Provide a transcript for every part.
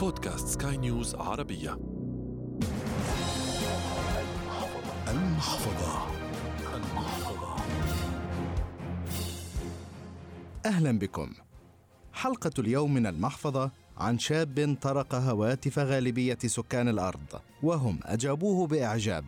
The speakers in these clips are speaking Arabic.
بودكاست سكاي نيوز عربية. المحفظة. المحفظة. أهلا بكم. حلقة اليوم من المحفظة عن شاب طرق هواتف غالبية سكان الأرض وهم أجابوه بإعجاب.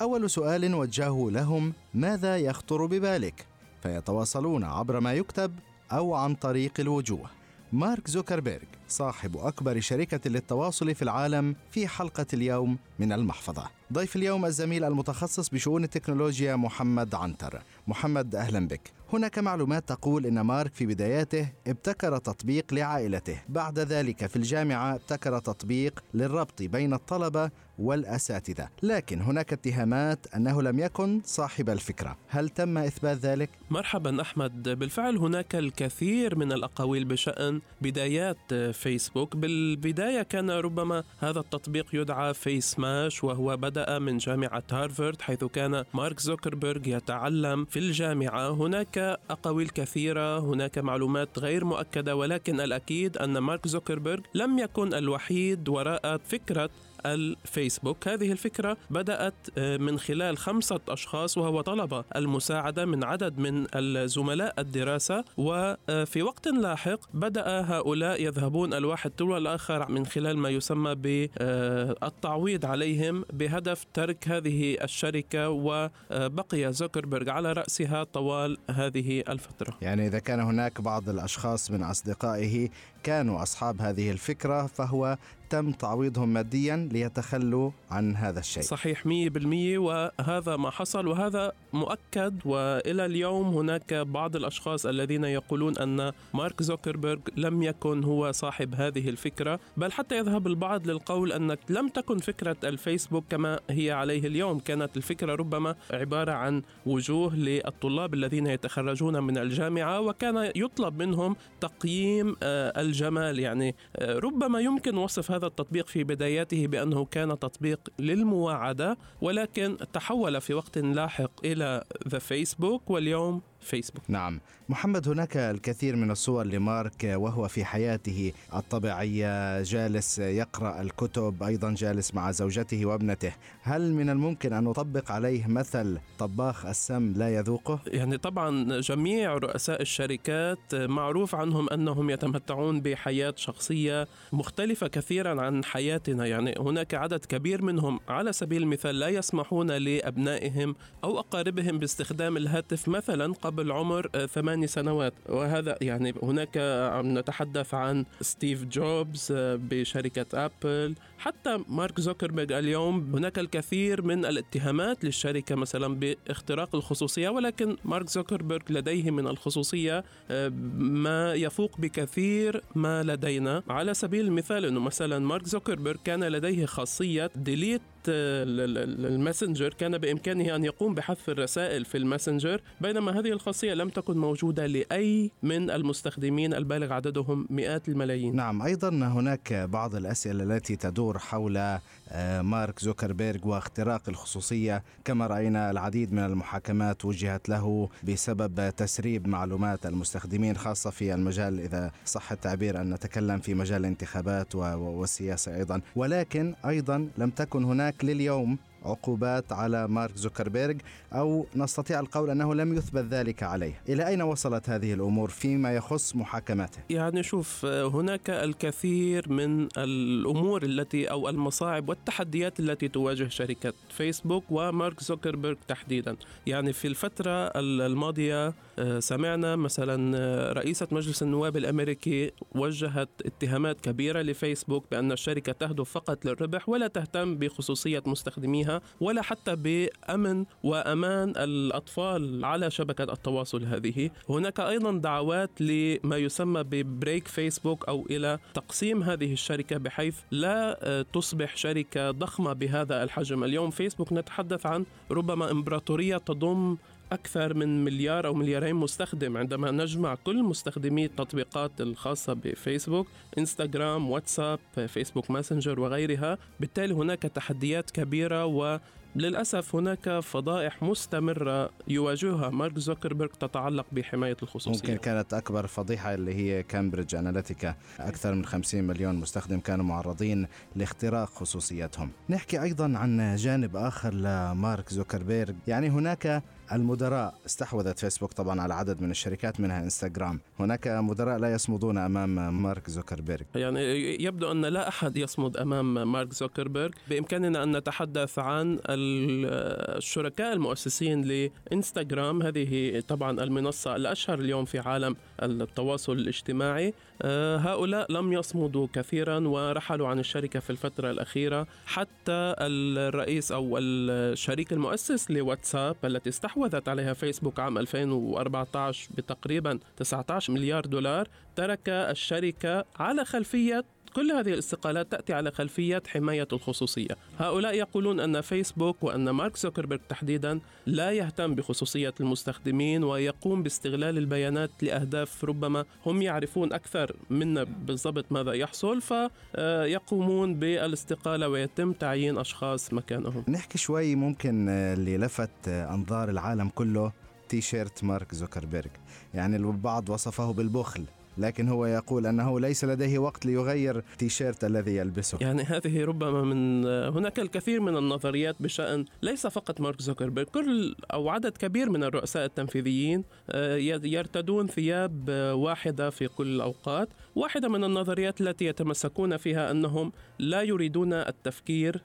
أول سؤال وجهه لهم ماذا يخطر ببالك؟ فيتواصلون عبر ما يكتب أو عن طريق الوجوه. مارك زوكربيرج صاحب أكبر شركة للتواصل في العالم في حلقة اليوم من المحفظة. ضيف اليوم الزميل المتخصص بشؤون التكنولوجيا محمد عنتر. محمد أهلا بك. هناك معلومات تقول إن مارك في بداياته ابتكر تطبيق لعائلته، بعد ذلك في الجامعة ابتكر تطبيق للربط بين الطلبة والأساتذة، لكن هناك اتهامات أنه لم يكن صاحب الفكرة، هل تم إثبات ذلك؟ مرحبا أحمد، بالفعل هناك الكثير من الأقاويل بشأن بدايات فيسبوك، بالبداية كان ربما هذا التطبيق يدعى فيس ماش وهو بدأ من جامعة هارفارد حيث كان مارك زوكربيرج يتعلم في الجامعة، هناك أقاويل كثيرة هناك معلومات غير مؤكدة ولكن الأكيد أن مارك زوكربيرج لم يكن الوحيد وراء فكرة الفيسبوك. هذه الفكرة بدأت آه، من خلال خمسة أشخاص وهو طلب المساعدة من عدد من الزملاء الدراسة. وفي وقت لاحق بدأ هؤلاء يذهبون الواحد تلو الآخر من خلال ما يسمى بالتعويض عليهم بهدف ترك هذه الشركة وبقي زوكربيرج على رأسها طوال هذه الفترة. يعني إذا كان هناك بعض الأشخاص من أصدقائه كانوا أصحاب هذه الفكرة فهو تم تعويضهم ماديا ليتخلوا عن هذا الشيء. صحيح 100% وهذا ما حصل وهذا مؤكد. وإلى اليوم هناك بعض الأشخاص الذين يقولون أن مارك زوكربيرج لم يكن هو صاحب هذه الفكرة بل حتى يذهب البعض للقول أن لم تكن فكرة الفيسبوك كما هي عليه اليوم. كانت الفكرة ربما عبارة عن وجوه للطلاب الذين يتخرجون من الجامعة وكان يطلب منهم تقييم آه، الجمال. يعني آه، ربما يمكن وصف هذا التطبيق في بداياته بأنه كان تطبيق للمواعدة ولكن تحول في وقت لاحق إلى ذا فيسبوك واليوم فيسبوك. نعم. محمد هناك الكثير من الصور لمارك وهو في حياته الطبيعية جالس يقرأ الكتب أيضا جالس مع زوجته وابنته. هل من الممكن أن نطبق عليه مثل طباخ السم لا يذوقه؟ يعني طبعا جميع رؤساء الشركات معروف عنهم أنهم يتمتعون بحياة شخصية مختلفة كثيرا عن حياتنا. يعني هناك عدد كبير منهم على سبيل المثال لا يسمحون لأبنائهم أو أقاربهم باستخدام الهاتف مثلا قبل عمر آه، ثماني سنوات. وهذا يعني هناك عم نتحدث عن ستيف جوبز آه، بشركة أبل. حتى مارك زوكربيرج اليوم هناك الكثير من الاتهامات للشركة مثلا باختراق الخصوصية ولكن مارك زوكربيرج لديه من الخصوصية آه، ما يفوق بكثير ما لدينا. على سبيل المثال أنه مثلا مارك زوكربيرج كان لديه خاصية delete الماسنجر كان بإمكانه أن يقوم بحذف الرسائل في الماسنجر بينما هذه الخاصية لم تكن موجودة لأي من المستخدمين البالغ عددهم مئات الملايين. نعم أيضا هناك بعض الأسئلة التي تدور حول آه، مارك زوكربيرج واختراق الخصوصية. كما رأينا العديد من المحاكمات وجهت له بسبب تسريب معلومات المستخدمين خاصة في المجال إذا صح التعبير أن نتكلم في مجال الانتخابات والسياسة أيضا. ولكن أيضا لم تكن هناك لليوم عقوبات على مارك زوكربيرج أو نستطيع القول أنه لم يثبت ذلك عليه، إلى أين وصلت هذه الأمور فيما يخص محاكماته؟ يعني شوف هناك الكثير من الأمور التي أو المصاعب والتحديات التي تواجه شركة فيسبوك ومارك زوكربيرج تحديدا، يعني في الفترة الماضية آه، سمعنا مثلا آه، رئيسة مجلس النواب الأمريكي وجهت اتهامات كبيرة لفيسبوك بأن الشركة تهدف فقط للربح ولا تهتم بخصوصية مستخدميها. فيها ولا حتى بأمن وأمان الأطفال على شبكة التواصل هذه. هناك أيضا دعوات لما يسمى ببريك فيسبوك أو إلى تقسيم هذه الشركة بحيث لا آه، تصبح شركة ضخمة بهذا الحجم. اليوم فيسبوك نتحدث عن ربما إمبراطورية تضم أكثر من مليار أو مليارين مستخدم عندما نجمع كل مستخدمي التطبيقات الخاصة بفيسبوك إنستغرام واتساب فيسبوك ماسنجر وغيرها. بالتالي هناك تحديات كبيرة و للأسف هناك فضائح مستمرة يواجهها مارك زوكربيرغ تتعلق بحماية الخصوصية. ممكن كانت أكبر فضيحة اللي هي كامبريدج أناليتيكا أكثر من 50 مليون مستخدم كانوا معرضين لاختراق خصوصيتهم نحكي أيضا عن جانب آخر لمارك زوكربيرغ. يعني هناك المدراء استحوذت فيسبوك طبعا على عدد من الشركات منها إنستغرام. هناك مدراء لا يصمدون أمام مارك زوكربيرغ. يعني يبدو أن لا أحد يصمد أمام مارك زوكربيرغ. بإمكاننا أن نتحدث عن الشركاء المؤسسين لإنستغرام. هذه طبعا المنصة الأشهر اليوم في عالم التواصل الاجتماعي. آه، هؤلاء لم يصمدوا كثيرا ورحلوا عن الشركة في الفترة الأخيرة. حتى الرئيس أو الشريك المؤسس لواتساب التي استحوذ استحوذت عليها فيسبوك عام 2014 بتقريبا 19 مليار دولار ترك الشركة على خلفية كل هذه الاستقالات تأتي على خلفية حماية الخصوصية. هؤلاء يقولون أن فيسبوك وأن مارك زوكربيرغ تحديدا لا يهتم بخصوصية المستخدمين ويقوم باستغلال البيانات لأهداف ربما هم يعرفون أكثر منا بالضبط ماذا يحصل فيقومون بالاستقالة ويتم تعيين أشخاص مكانهم. نحكي شوي ممكن اللي لفت أنظار العالم كله تي شيرت مارك زوكربيرغ. يعني البعض وصفه بالبخل. لكن هو يقول أنه ليس لديه وقت ليغير تيشيرت الذي يلبسه. يعني هذه ربما من هناك الكثير من النظريات بشأن ليس فقط مارك زوكربيرغ كل أو عدد كبير من الرؤساء التنفيذيين آه، يرتدون ثياب واحدة في كل الأوقات. واحدة من النظريات التي يتمسكون فيها أنهم لا يريدون التفكير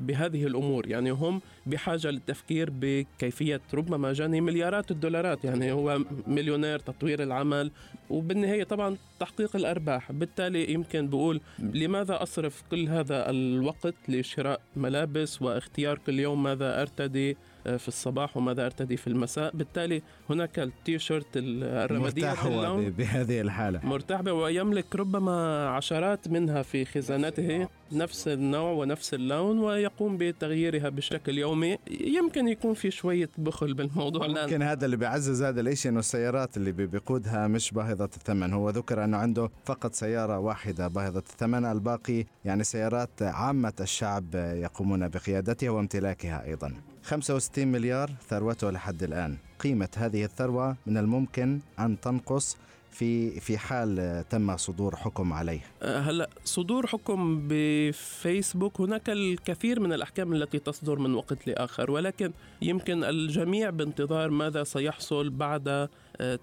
بهذه الأمور. يعني هم بحاجة للتفكير بكيفية ربما جاني مليارات الدولارات. يعني هو مليونير تطوير العمل وبالنهاية طبعا تحقيق الأرباح. بالتالي يمكن بقول لماذا أصرف كل هذا الوقت لشراء ملابس واختيار كل يوم ماذا أرتدي؟ آه، في الصباح وماذا أرتدي في المساء. بالتالي هناك التيشيرت الرمادية مرتاح هو بهذه الحالة. مرتاح ويملك ربما عشرات منها في خزانته نفس النوع. ونفس اللون ويقوم بتغييرها بشكل يومي. يمكن يكون في شوية بخل بالموضوع ممكن هذا اللي بيعزز هذا الشيء إنه السيارات اللي بيقودها مش باهظة الثمن. هو ذكر أنه عنده فقط سيارة واحدة باهظة الثمن. الباقي يعني سيارات عامة الشعب يقومون بقيادتها وامتلاكها أيضا. 65 مليار ثروته لحد الآن. قيمة هذه الثروة من الممكن أن تنقص في في حال تم صدور حكم عليه. أه، هلا صدور حكم بفيسبوك هناك الكثير من الأحكام التي تصدر من وقت لآخر ولكن يمكن الجميع بانتظار ماذا سيحصل بعد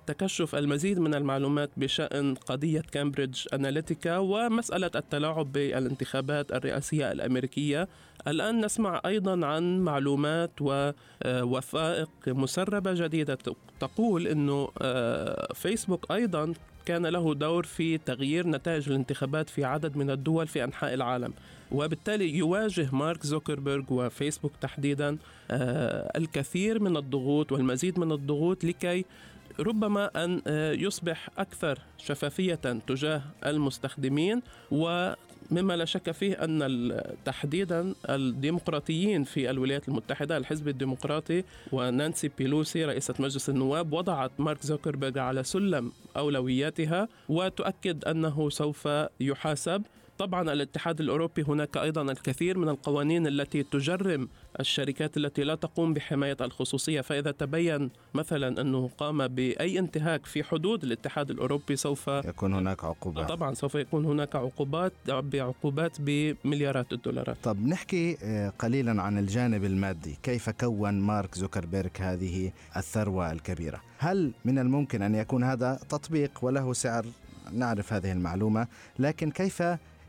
تكشف المزيد من المعلومات بشأن قضية كامبريدج أناليتيكا ومسألة التلاعب بالانتخابات الرئاسية الأمريكية. الآن نسمع أيضا عن معلومات ووثائق مسربة جديدة تقول أنه آه، فيسبوك أيضا كان له دور في تغيير نتائج الانتخابات في عدد من الدول في أنحاء العالم وبالتالي يواجه مارك زوكربيرغ وفيسبوك تحديدا آه، الكثير من الضغوط والمزيد من الضغوط لكي ربما أن آه، يصبح أكثر شفافية تجاه المستخدمين و مما لا شك فيه أن تحديدا الديمقراطيين في الولايات المتحدة الحزب الديمقراطي ونانسي بيلوسي رئيسة مجلس النواب وضعت مارك زوكربيرغ على سلم أولوياتها وتؤكد أنه سوف يحاسب. طبعا الاتحاد الأوروبي هناك أيضا الكثير من القوانين التي تجرم الشركات التي لا تقوم بحماية الخصوصية فإذا تبين مثلا أنه قام بأي انتهاك في حدود الاتحاد الأوروبي سوف يكون هناك عقوبات. طبعا سوف يكون هناك عقوبات بعقوبات بمليارات الدولارات. طب نحكي آه، قليلا عن الجانب المادي. كيف كون مارك زوكربيرغ هذه الثروة الكبيرة؟ هل من الممكن أن يكون هذا تطبيق وله سعر؟ نعرف هذه المعلومة لكن كيف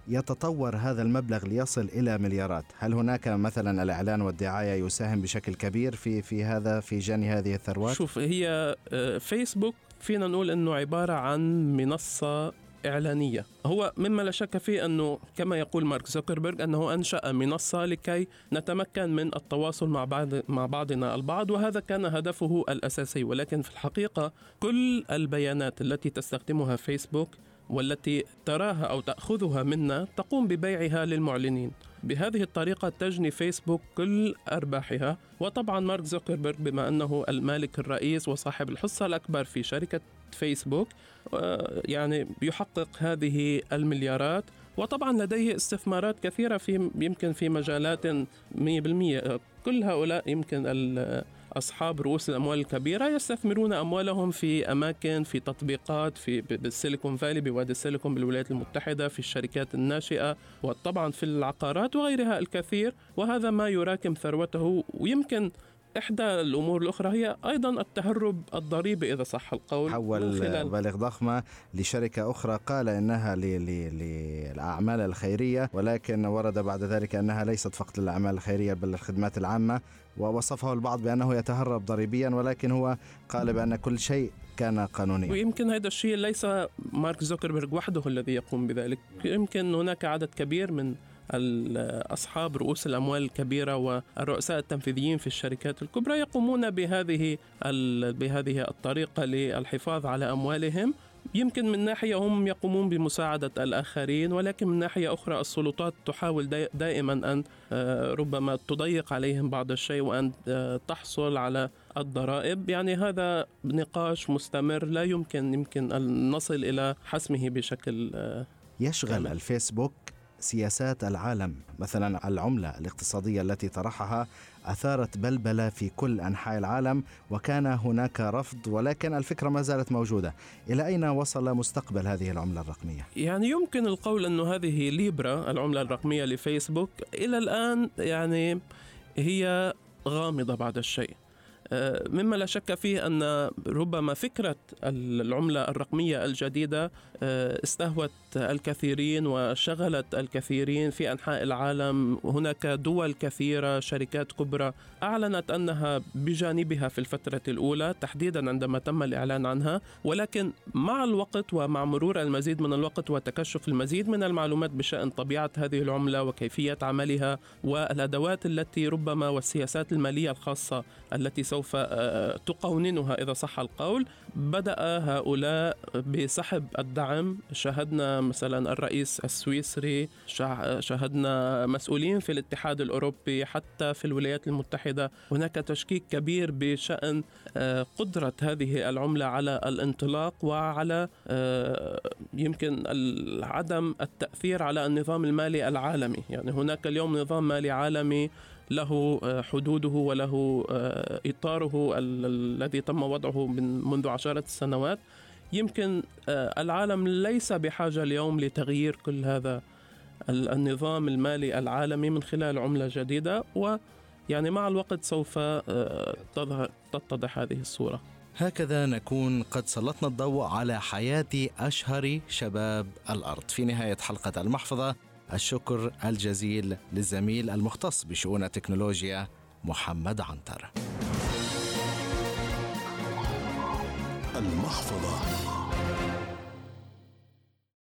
يتطور هذا المبلغ ليصل إلى مليارات، هل هناك مثلا الإعلان والدعاية يساهم بشكل كبير في في هذا في جني هذه الثروات؟ شوف هي آه، فيسبوك فينا نقول إنه عبارة عن منصة إعلانية. هو مما لا شك فيه أنه كما يقول مارك زوكربيرغ أنه أنشأ منصة لكي نتمكن من التواصل مع بعض مع بعضنا البعض وهذا كان هدفه الأساسي. ولكن في الحقيقة كل البيانات التي تستخدمها فيسبوك والتي تراها أو تأخذها منا تقوم ببيعها للمعلنين. بهذه الطريقة تجني فيسبوك كل أرباحها وطبعا مارك زوكربيرغ بما أنه المالك الرئيس وصاحب الحصة الأكبر في شركة فيسبوك يعني يحقق هذه المليارات. وطبعا لديه استثمارات كثيرة في يمكن في مجالات 100% كل هؤلاء يمكن أصحاب رؤوس الأموال الكبيرة يستثمرون أموالهم في أماكن في تطبيقات في بالسيليكون فالي بوادي السيليكون بالولايات المتحدة في الشركات الناشئة وطبعا في العقارات وغيرها الكثير. وهذا ما يراكم ثروته ويمكن إحدى الأمور الأخرى هي أيضا التهرب الضريبي إذا صح القول حول مبالغ ضخمة لشركة أخرى قال إنها للأعمال الخيرية ولكن ورد بعد ذلك أنها ليست فقط للأعمال الخيرية بل للخدمات العامة ووصفه البعض بأنه يتهرب ضريبيا ولكن هو قال بأن كل شيء كان قانونيا. ويمكن هذا الشيء ليس مارك زوكربيرغ وحده الذي يقوم بذلك. يمكن هناك عدد كبير من أصحاب رؤوس الأموال الكبيرة والرؤساء التنفيذيين في الشركات الكبرى يقومون بهذه بهذه الطريقة للحفاظ على أموالهم يمكن من ناحية هم يقومون بمساعدة الآخرين ولكن من ناحية أخرى السلطات تحاول دائما أن آه، ربما تضيق عليهم بعض الشيء وأن آه، تحصل على الضرائب يعني هذا نقاش مستمر لا يمكن يمكن أن نصل إلى حسمه بشكل آه، يشغل. الفيسبوك سياسات العالم مثلا العملة الاقتصادية التي طرحها أثارت بلبلة في كل أنحاء العالم وكان هناك رفض ولكن الفكرة ما زالت موجودة. إلى أين وصل مستقبل هذه العملة الرقمية؟ يعني يمكن القول انه هذه ليبرا العملة الرقمية لفيسبوك إلى الآن يعني هي غامضة بعض الشيء. مما لا شك فيه أن ربما فكرة العملة الرقمية الجديدة آه، استهوت الكثيرين وشغلت الكثيرين في أنحاء العالم. هناك دول كثيرة شركات كبرى أعلنت أنها بجانبها في الفترة الأولى تحديدا عندما تم الإعلان عنها. ولكن مع الوقت ومع مرور المزيد من الوقت وتكشف المزيد من المعلومات بشأن طبيعة هذه العملة وكيفية عملها والأدوات التي ربما والسياسات المالية الخاصة التي سوف آه، تقوننها إذا صح القول. بدأ هؤلاء بسحب الدعم. شاهدنا مثلا الرئيس السويسري شاهدنا مسؤولين في الاتحاد الأوروبي حتى في الولايات المتحدة. هناك تشكيك كبير بشأن آه، قدرة هذه العملة على الانطلاق وعلى آه، يمكن عدم التأثير على النظام المالي العالمي. يعني هناك اليوم نظام مالي عالمي له آه، حدوده وله إطاره الذي تم وضعه من منذ عشرات السنوات يمكن آه، العالم ليس بحاجة اليوم لتغيير كل هذا النظام المالي العالمي من خلال عملة جديدة ويعني مع الوقت سوف آه، تظهر تتضح هذه الصورة. هكذا نكون قد سلطنا الضوء على حياة أشهر شباب الأرض. في نهاية حلقة المحفظة الشكر الجزيل للزميل المختص بشؤون التكنولوجيا محمد عنتر. المحفظة.